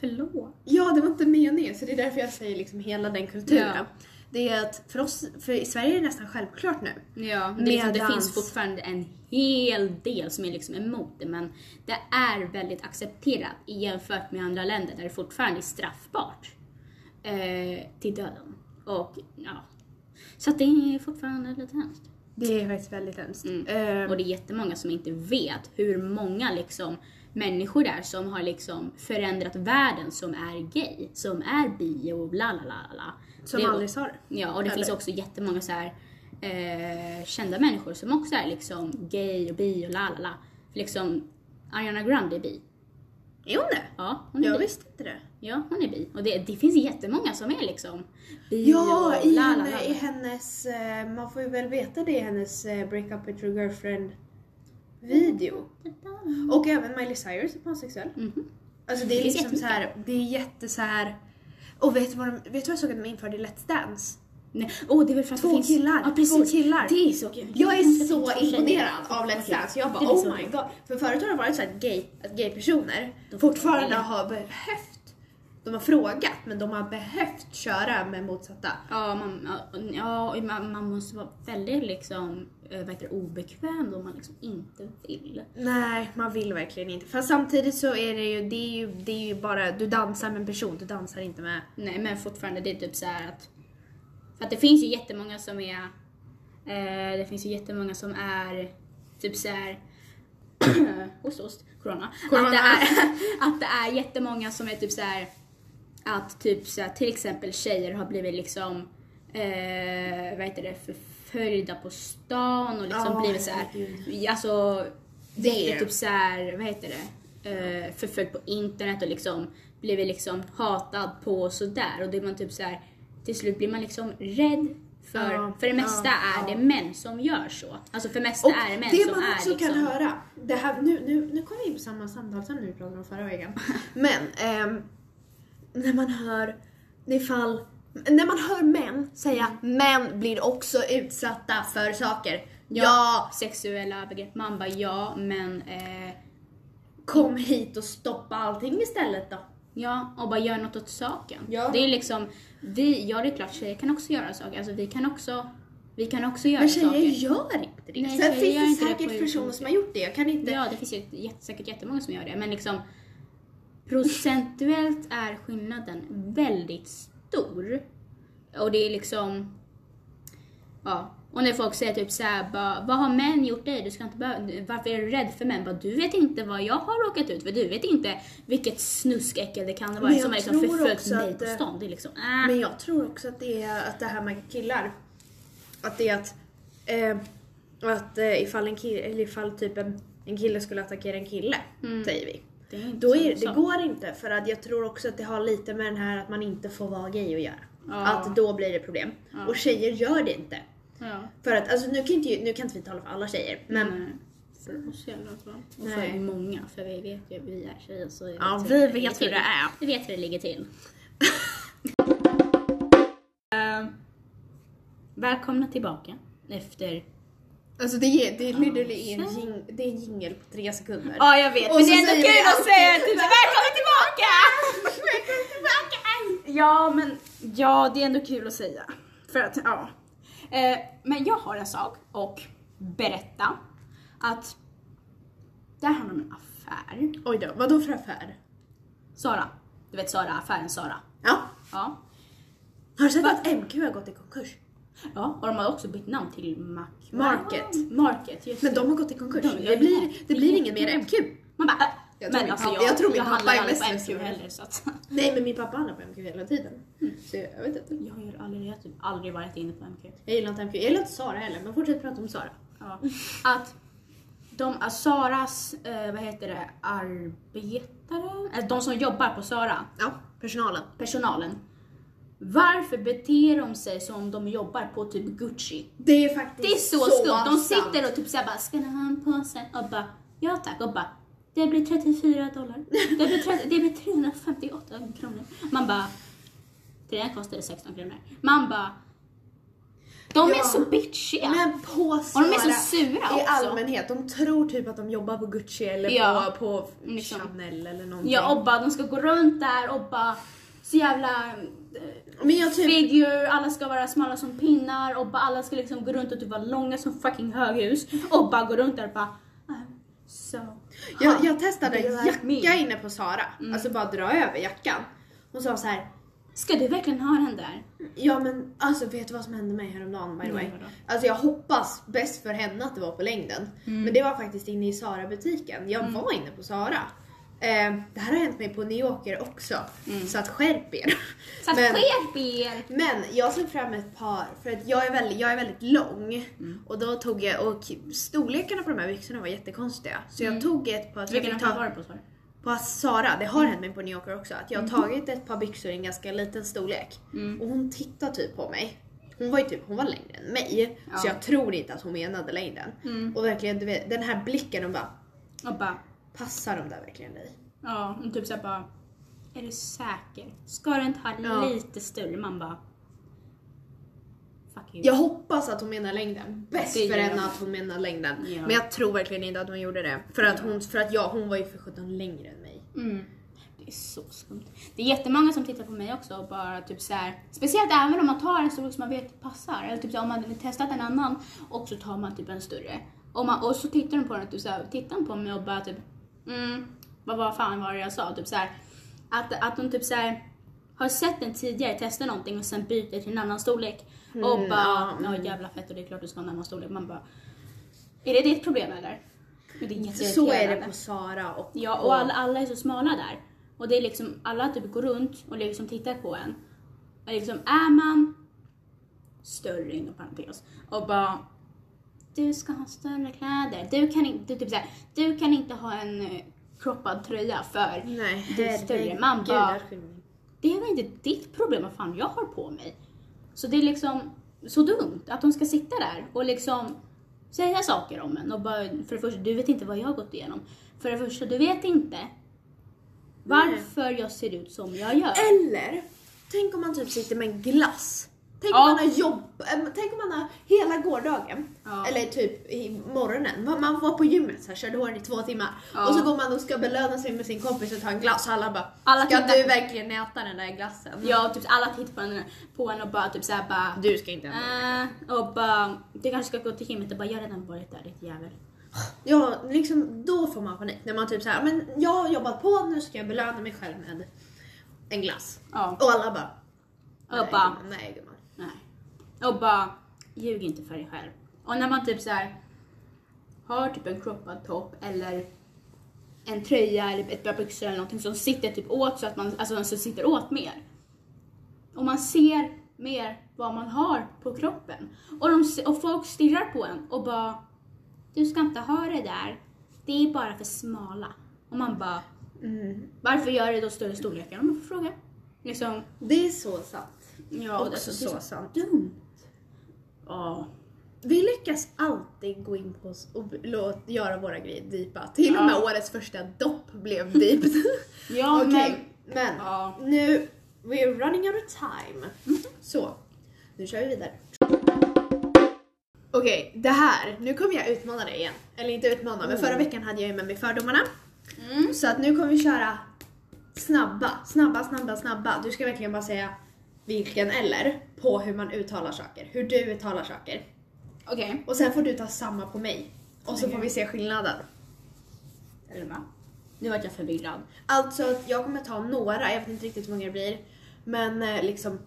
Förlåt. Ja, det var inte meningen så det är därför jag säger liksom hela den kulturen. Ja. Det är att för oss, för i Sverige är det nästan självklart nu. Ja, det, liksom, det finns fortfarande en hel del som är liksom emot det men det är väldigt accepterat jämfört med andra länder där det fortfarande är straffbart eh, till döden. Och ja, så det är fortfarande lite hemskt. Det är faktiskt väldigt hemskt. Mm. Ehm, Och det är jättemånga som inte vet hur många liksom människor det är som har liksom förändrat världen som är gay, som är bi och la la la la. som Det- aldrig sa det. Ja, och det Eller? finns också jättemånga så här, eh, kända människor som också är liksom gay och bi och la la la. Liksom Ariana Grande är bi. Är hon det? Ja, hon är Jag bi. visste inte det. Ja, hon är bi. Och det, det finns jättemånga som är liksom bi Ja, och la la la. i hennes, eh, man får ju väl veta det i hennes eh, Break Up With Your Girlfriend video. Och även Miley Cyrus är pansexuell. Mhm. Alltså det är Det finns liksom så här, det är jätte så här. Och vet du vad, de, vet du vad jag såg att de införde i Let's Dance? Nej, åh det är väl för att Två det finns... killar, Ja, precis. två killar. Det är så kul. Jag är så imponerad av Let's Dance. Jag bara det oh my god. För förut har det varit så att gay, att gay personer fortfarande har behövt de har frågat men de har behövt köra med motsatta. Ja, man, ja, man, man måste vara väldigt liksom, eh, det, obekväm då man liksom inte vill. Nej, man vill verkligen inte. Fast samtidigt så är det ju, det är ju, det är ju bara, du dansar med en person, du dansar inte med... Nej, men fortfarande det är typ så att, för att det finns ju jättemånga som är, eh, det finns ju jättemånga som är typ så här host, host, corona. Corona. Att, det är, att det är jättemånga som är typ så här att typ så här, till exempel tjejer har blivit liksom, eh, vad heter det, förföljda på stan och liksom Ja, blivit så här, herregud. alltså, Det det är- typ så här, vad heter det, eh, förföljd på internet och liksom blivit liksom hatad på och sådär och det är man typ så här, till slut blir man liksom rädd för, Ja, för det mesta ja, är ja. det män som gör så. Alltså för det mesta Och är det män det som man är också liksom, kan höra, det här, nu, nu, nu kommer vi in på samma samtalsämne vi pratade om förra veckan. Men ehm, när man hör, ifall, när man hör män säga män blir också utsatta för saker. Ja, sexuella övergrepp. Man bara ja, men eh, kom hit och stoppa allting istället då. ja, och bara gör något åt saken. Ja. Det är liksom, vi, ja det är klart tjejer kan också göra saker. Alltså vi kan också, vi kan också göra Men tjejer saker. gör inte det. Nej, Sen finns det säkert personer som har gjort det. Jag kan inte... Ja, det finns ju säkert jättemånga som gör det, men liksom procentuellt är skillnaden väldigt stor. Och det är liksom, ja. Och när folk säger typ såhär, bara, vad har män gjort dig? Du ska inte behöva, varför är du rädd för män? Bara, du vet inte vad jag har råkat ut för. Du vet inte vilket snuskäckel det kan jag som har liksom förföljt mig på stan. Det är liksom, äh. Men jag tror också att det är att det här med killar, att det är att, eh, att eh, ifall, en kille, eller ifall typ en, en kille skulle attackera en kille, säger vi. Det är Då är, det går inte för att jag tror också att det har lite med den här att man inte får vara gay att göra. Ja. Att då blir det problem. Och tjejer gör det inte. Ja. För att, alltså nu kan inte, nu kan inte vi tala för alla tjejer, men Nej. För oss i alla fall. Och Nej. för många, för vi vet ju, vi är tjejer så vi Ja, vet vi vet hur det är. Vi vet hur det ligger till. Ehm, välkomna tillbaka efter... alltså det är, det är literally en, jing, det är en jingle på tre sekunder. Ja, jag vet. Och men det är ändå kul att säga typ välkommen tillbaka! välkommen tillbaka! Ja, men ja, det är ändå kul att säga. För att, ja. Eh, men jag har en sak och berätta att det här handlar om en affär. Oj då, vadå för affär? Sara. Du vet Sara, affären Sara. Ja. Ja. Har du sett Va? att MQ har gått i konkurs? Ja, och de har också bytt namn till Mac... Market. Market, just Men de har gått i konkurs. De- Det blir, det blir ingen mer MQ. Man bara, äh. Jag men min alltså pappa- jag, jag tror min pappa handlar är aldrig på mest MQ heller så att Nej men min pappa handlar på MQ hela tiden. Så jag vet inte. jag har aldrig, jag har typ aldrig varit inne på MQ. Jag gillar inte MQ. Jag gillar inte Sara heller men fortsätt prata om Sara. Ja. Att de, att Saras, eh, vad heter det, arbetare, eller de som jobbar på Sara, Ja, personalen. personalen. Varför beter de sig som om de jobbar på typ Gucci? Det är faktiskt Det är så, skumt. De sitter och typ såhär bara, ska ni ha en påse? Och bara, ja tack. Och bara, det blir 34 dollar. Det blir, 30, det blir 358 kronor. Man bara, till den kostar det 16 kronor. Man bara, de Ja. är så bitchiga. Men på och de är så sura i också. allmänhet, de tror typ att de jobbar på Gucci eller Ja. på, på Liksom. Chanel eller någonting. Ja, och bara, de ska gå runt där och bara, så jävla eh, men jag typ, figure, alla ska vara smala som pinnar och bara alla ska liksom gå runt och typ vara långa som fucking höghus och bara gå runt där och bara so jag, jag testade like me? jacka inne på Sara. Mm. Alltså bara dra över jackan. Hon sa så här. Ska du verkligen ha den där? Ja men alltså vet du vad som hände mig häromdagen by the way? Vadå? Alltså jag hoppas bäst för henne att det var på längden. Mm. Men det var faktiskt inne i Sara-butiken. Jag var inne på Sara. Eh, det här har hänt mig på New Yorker också. Så att skärp er. Mm. Så att Men- skärp er! Men jag såg fram ett par, för att jag är väldigt, jag är väldigt lång. Mm. Och då tog jag, och storlekarna på de här byxorna var jättekonstiga. Så jag tog ett par, Mm. Vilken affär var det på? Sara? på Sara, det har hänt mig på New Yorker också, att jag Mm. har tagit ett par byxor i en ganska liten storlek. Och hon tittade typ på mig. Hon var ju typ, hon var längre än mig. Ja. Så jag tror inte att hon menade längden. Mm. Och verkligen, du vet, den här blicken, hon bara, Och bara, passar de där verkligen dig? ja, och typ såhär bara, är du säker? Ska du inte ha Ja. lite större? Man bara, fuck you. Jag hoppas att hon menar längden. Bäst för henne att hon menar längden. Ja. Men jag tror verkligen inte att hon gjorde det. För att, hon, för att jag, hon var ju för sjutton längre än mig. Mm. Det är så skumt. Det är jättemånga som tittar på mig också och bara typ så här, speciellt även om man tar en storlek som man vet passar. Eller typ så här, om man har testat en annan och så tar man typ en större. Och, man, och så tittar de på den och typ så här, tittar de på mig och bara typ, mm, vad, vad fan var det jag sa? Typ så här, att, att de typ så här, har sett den tidigare, testar någonting och sen byter till en annan storlek. och Mm, bara, ja, ja jävla fett och det är klart du ska ha en annan storlek. Man bara, är det ditt problem eller? Det är Så är det på Sara och... Ja, och alla, alla är så smala där. Och det är liksom, alla typ går runt och liksom tittar på en. Och liksom, är man större inom parentes och bara du ska ha större kläder. Du kan inte, typ såhär, du kan inte ha en eh, croppad tröja för Nej, du är större. Man bara, det är väl inte ditt problem vad fan jag har på mig. Så det är liksom så dumt att de ska sitta där och liksom säga saker om en och bara, för det första, du vet inte vad jag har gått igenom. För det första, du vet inte varför jag ser ut som jag gör. Eller, tänk om man typ sitter med en glass. Tänk Ja. om man har jobb, äm, tänk om man har hela gårdagen, Ja. eller typ i morgonen, man- var på gymmet så här, körde håren i två timmar Ja. och så går man och ska belöna sig med sin kompis och ta en glass och alla bara Alla Ska du verkligen äta den där glassen? Ja, typ alla tittar på en, på en och bara typ såhär bara Du ska inte äta äh, och bara, du kanske ska gå till gymmet och bara, jag har redan varit där ditt jävel. Ja, liksom då får man panik när man typ såhär, men jag har jobbat på, nu ska jag belöna mig själv med en glass. Ja, Och alla bara och nej, bara, gumman, nej gumman. Och bara, ljug inte för dig själv. Och när man typ så här har typ en croppad topp eller en tröja eller ett par byxor eller någonting som sitter typ åt så att man, alltså som sitter åt mer. Och man ser mer vad man har på kroppen. Och, de, och folk stirrar på en och bara, du ska inte ha det där. Det är bara för smala. Och man bara, Mm. varför gör det då större storlekar? Om man får fråga. Liksom, Det är så sant. ja, Också det, det är så så sant. dumt. Ja. Vi lyckas alltid gå in på oss och låt, göra våra grejer deepa. Till och Ja. med årets första dopp blev deep. Ja, Okej, men Ja. nu, we're running out of time. Så, nu kör vi vidare. Okej, det här, nu kommer jag utmana dig igen. Eller inte utmana, men förra veckan hade jag ju med mig fördomarna. Mm. Så att nu kommer vi köra snabba, snabba, snabba, snabba. Du ska verkligen bara säga vilken eller på hur man uttalar saker. Hur du uttalar saker. Okej. Och sen får du ta samma på mig. Och så får vi se skillnaden. Är du med? Nu vart jag förvirrad. Alltså att jag kommer ta några, jag vet inte riktigt hur många det blir. Men eh, liksom,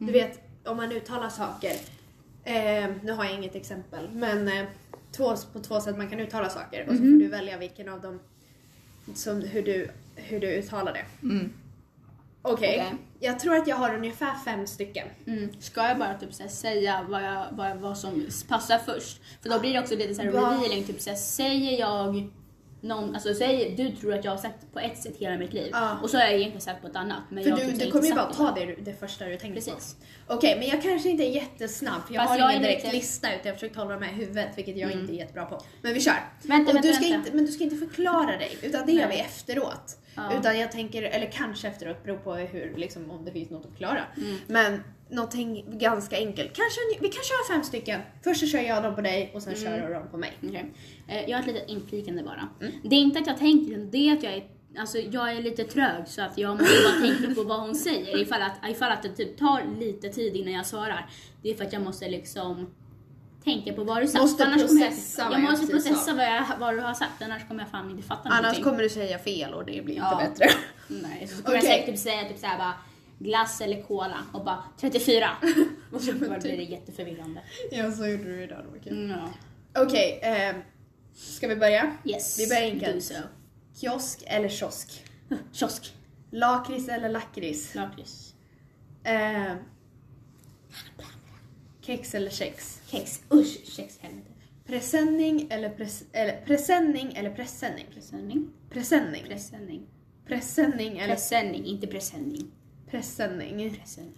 Mm. du vet om man uttalar saker. Eh, nu har jag inget exempel men eh, två, på två sätt man kan uttala saker. Och så får du välja vilken av dem som, hur, du, hur du uttalar det. Mm. Okej, Okej. jag tror att jag har ungefär fem stycken. Mm. Ska jag bara typ säga vad, jag, vad, vad som passar först? För då blir det också lite så här Va? revealing. Typ så här, säger jag någon, alltså säger, du tror att jag har sagt på ett sätt hela mitt liv Ja. och så har jag egentligen sagt på ett annat. Men För jag du, typ du kommer ju bara ta det, det första du tänkte Precis. på. Okej, men jag kanske inte är jättesnabb för jag Fast har jag ingen direkt lite- lista utan jag har försökt hålla dem i huvudet vilket jag Mm. inte är jättebra på. Men vi kör. Vänta, och vänta, du ska vänta. Inte, men du ska inte förklara dig utan det gör Nej. vi efteråt. Ja. Utan jag tänker, eller kanske efteråt, beror på hur, liksom, om det finns något att förklara. Mm. Men någonting ganska enkelt. Kanske, vi kan köra fem stycken. Först så kör jag dem på dig och sen Mm. kör du dem på mig. Okej. Eh, Jag har ett litet inflikande bara. Mm. Det är inte att jag tänker, det är att jag är, alltså jag är lite trög så att jag måste bara tänka på vad hon säger. Ifall att, ifall att det typ tar lite tid innan jag svarar. Det är för att jag måste liksom tänka på vad du sagt. Måste Annars kommer processa jag, jag jag måste processa vad, jag, vad du har sagt, annars kommer jag fan inte fatta Annars någonting. kommer du säga fel och det blir inte Ja. bättre. Nej, så kommer jag Okej. säkert typ säga typ såhär bara glass eller cola och bara 34. och så blir det jätteförvirrande. ja, så gjorde du idag. Kul. Mm, ja. Okej, ehm, ska vi börja? Yes. Vi börjar enkelt. So. Kiosk eller kiosk? Kiosk. Lakrits eller lakrits? Lakrits. Eh, kex eller kex? Kex. Usch, kex helvete. Presenning eller, pres, eller presenning eller pressändning? Presenning. Presenning. Presenning. Presenning eller Presenning, inte presenning. presenning. Presenning.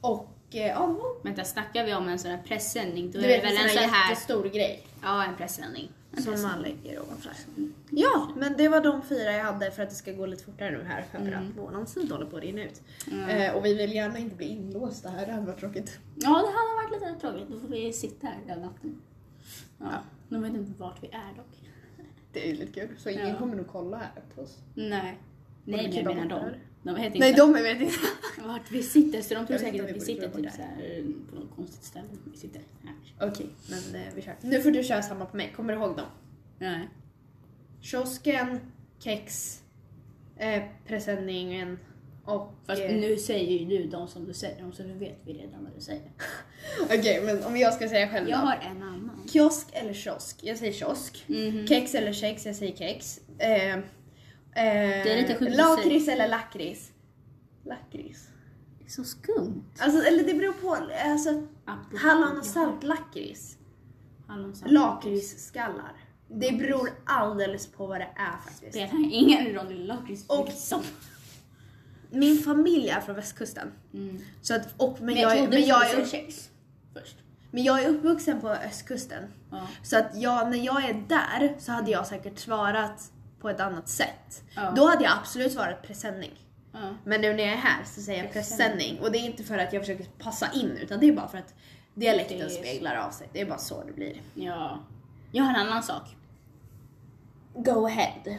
Och eh, ja, Vänta, snackar vi om en sån här presenning då du är vet det väl en sån här... jättestor grej Ja, en presenning. Som man lägger ovanför. Ja, men det var de fyra jag hade för att det ska gå lite fortare nu här för Mm. att våran tid håller på att rinna ut. Mm. Eh, och vi vill gärna inte bli inlåsta här, det hade varit tråkigt. Ja, det hade varit lite tråkigt. Då får vi sitta här hela natten. Ja, de vet inte vart vi är dock. Det är ju lite kul, så ingen Ja. kommer nog kolla här på oss. Nej. Nej, men jag de menar dem. De vet inte Nej, de jag vet inte. vart vi sitter, så de tror Jag säkert att vi sitter typ så här, på något konstigt ställe. Vi sitter här. Okej, men eh, vi kör. Nu får du köra samma på mig. Kommer du ihåg dem? Nej. Kiosken, kex, eh, presenningen och... Fast eh, nu säger ju du de som du säger dem, så nu vet vi redan vad du säger. Okej, men om jag ska säga själv Jag då. har en annan. Kiosk eller kiosk? Jag säger kiosk. Mhm. Kex eller kex? Jag säger kex. Eh, eh, lakrits eller lakrits? Lakrits. Så skumt. Alltså, eller det beror på. Alltså, hallon och saltlakrits. Lakritsskallar. Det beror alldeles på vad det är faktiskt. Spelar ingen roll i lakrits. Min familj är från västkusten. Mm. Så att, och, men, Men jag, jag men, jag är, kex först. men jag är uppvuxen på östkusten. Ja. Så att jag, när jag är där så hade jag säkert svarat på ett annat sätt. Ja. Då hade jag absolut svarat presenning. Ja. Men nu när jag är här så säger jag Presenning. Och det är inte för att jag försöker passa in utan det är bara för att dialekten Det är- speglar av sig. Det är bara så det blir. ja. Jag har en annan sak. Go ahead.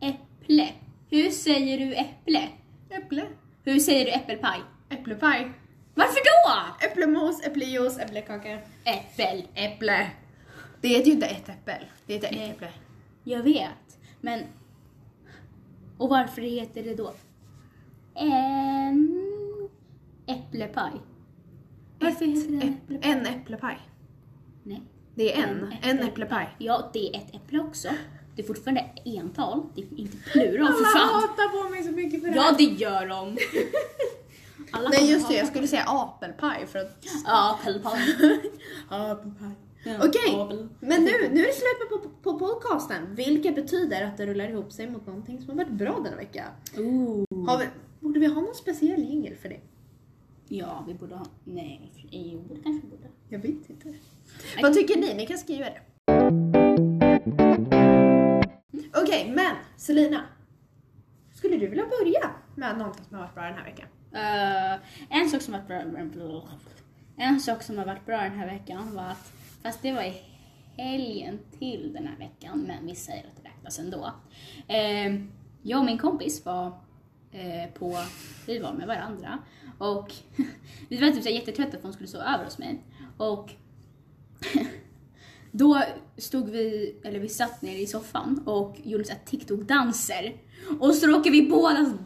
Äpple. Hur säger du äpple? Äpple. Hur säger du äppelpaj? Äpplepaj. Varför då? Äpplemos, äpplejuice, äpplekaka. Äppel. Äpple. Det heter ju inte ett äppel. Det heter Nej. ett äpple. Jag vet, men... Och varför heter det då en äpplepaj? Varför Ett heter det en äpple- äpplepaj? En äpplepaj. Nej. Det är en. En äpplepaj. Ja, det är ett äpple också. Det är fortfarande ental, det är inte plural för Alla fan. hatar på mig så mycket för det Ja, det gör de. Alla Nej just det, jag skulle säga apelpaj för att... Ja, äppelpaj. Apelpaj. Ja, Okej, men nu, nu är det slut på, på, på podcasten. Vilket betyder att det rullar ihop sig mot någonting som har varit bra denna vecka. Ooh. Har vi, borde vi ha någon speciell jingel för det? Ja, vi borde ha... Nej, jo, det kanske borde. Jag vet inte. Vad tycker ni? Ni kan skriva det. Okej, men Selina. Skulle du vilja börja med någonting som har varit bra den här veckan? Eh, en sak som har varit bra, en sak som har varit bra den här veckan var att, fast det var i helgen till den här veckan, men vi säger att det räknas ändå. Eh, jag och min kompis var eh, på, vi var med varandra och vi var typ så jättetrötta för hon skulle sova över hos mig. Och då stod vi, eller vi satt nere i soffan och gjorde såhär TikTok-danser. Och så råkade vi båda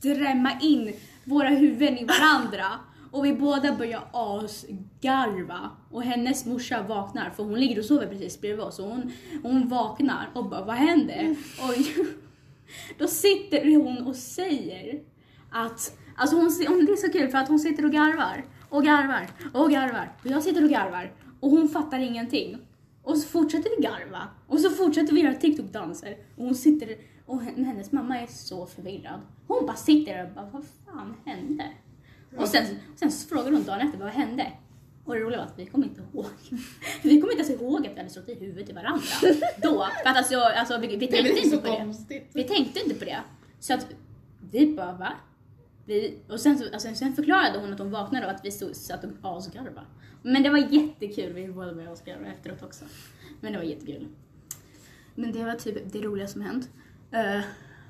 drämma in våra huvuden i varandra. Och vi båda började asgarva. Och hennes morsa vaknar, för hon ligger och sover precis bredvid oss. Och hon, hon vaknar och bara, vad hände? Och då sitter hon och säger att, alltså hon, det är så kul för att hon sitter och garvar. Och garvar, och garvar. Och jag sitter och garvar. Och hon fattar ingenting. Och så fortsätter vi garva. Och så fortsätter vi göra TikTok-danser. Och hon sitter, och hen- hennes mamma är så förvirrad. Hon bara sitter där och bara, vad fan hände? Och sen, sen så frågar hon dagen efter, vad hände? Och det roliga var att vi kommer inte ihåg. Vi kommer inte ens ihåg att vi hade slått i huvudet i varandra. Då. För att alltså, alltså vi, vi Det tänkte inte på det. konstigt. Vi tänkte inte på det. Så att vi bara, va? Vi, och sen, så, alltså, sen förklarade hon att hon vaknade av att vi stod, satt och asgarvade. Men det var jättekul, vi båda började asgarva efteråt också. Men det var jättekul. Men det var typ det roliga som hänt. Eh,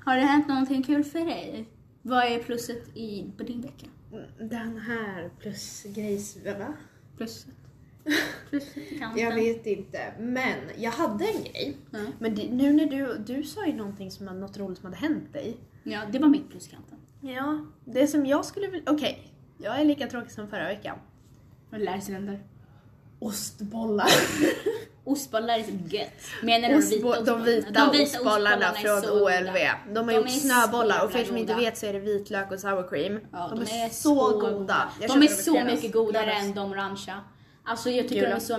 har det hänt någonting kul för dig? Vad är plusset i, på din vecka? Den här plus grejs... Va? Plusset? Jag vet inte. Men jag hade en grej. Ja. Men det, nu när du, du sa ju någonting som något roligt som hade hänt dig. ja, det var mitt plus i kanten. Ja, det som jag skulle vilja... Okej, jag är lika tråkig som förra veckan. Vad lär sig den där? Ostbollar. Ostbollar är så gött. Menar du Ostbo- de vita, ostbollarna är från så OLV. goda. De har De gjort är snöbollar så och för er som inte goda. vet så är det vitlök och sour cream. Ja, de, är, så goda. Jag De är så mycket godare än de orangea. Alltså jag tycker Gula. de är så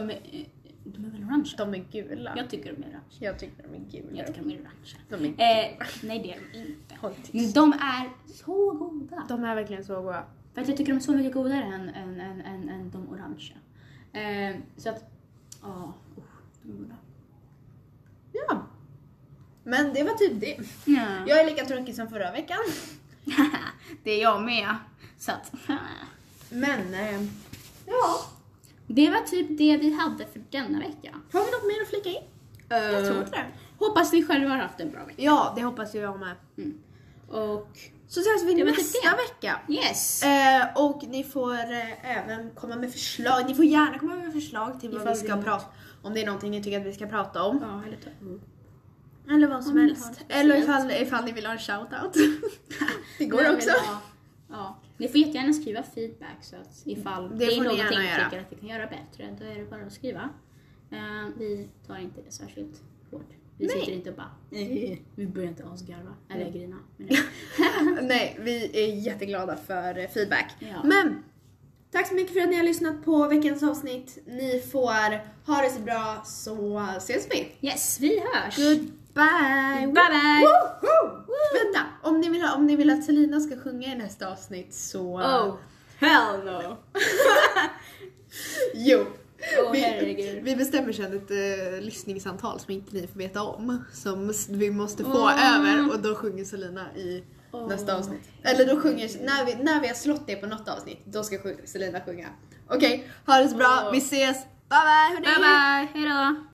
De är väl orangea? De är gula. Jag tycker de är orangea. Jag tycker de är gula. Jag tycker de är orangea. De är Eh, nej det är de inte. Håll tyst. De är så goda. De är verkligen så goda. För att jag tycker de är så mycket godare än, än, än, än, än de orangea. Eh, så att, ja, oh, Ja. Men det var typ det. Ja. Jag är lika tråkig som förra veckan. det är jag med. Så att, Men, eh, ja. det var typ det vi hade för denna vecka. Har vi något mer att flika in? Jag tror inte det. hoppas ni själva har haft en bra vecka. Ja, det hoppas jag med. Och Så ses vi Det var typ nästa det. vecka. yes! Eh, och ni får eh, även komma med förslag. Ni får gärna komma med förslag till vad Ifall vi ska prata om. det är någonting ni tycker att vi ska prata om. Ja, eller ta upp. Eller vad som Om helst. Eller ifall, ifall ni vill ha en shoutout. det går jag också. ha- Ja. Ni får jättegärna skriva feedback så att ifall Det det, är någonting ni tycker att vi kan göra bättre, då är det bara att skriva. Eh, vi tar inte det särskilt hårt. Vi Nej. sitter inte och bara vi börjar inte asgarva eller Mm. grina. Nej, vi är jätteglada för feedback. Ja. Men tack så mycket för att ni har lyssnat på veckans avsnitt. Ni får ha det så bra så ses vi. yes, vi hörs! Goodbye! Bye bye! Woho! Vänta, om ni, vill ha, om ni vill att Selina ska sjunga i nästa avsnitt så... Oh, hell no! Jo! Åh, vi, vi bestämmer sen ett uh, lyssningsantal som inte ni får veta om. Som vi måste få Åh. över och då sjunger Selina i Åh. nästa avsnitt. Eller då sjunger, när vi, när vi har slått det på något avsnitt, då ska Selina sjunga. Okej, ha det så bra, Åh. vi ses! Bye bye! hörni. Bye bye! Hejdå!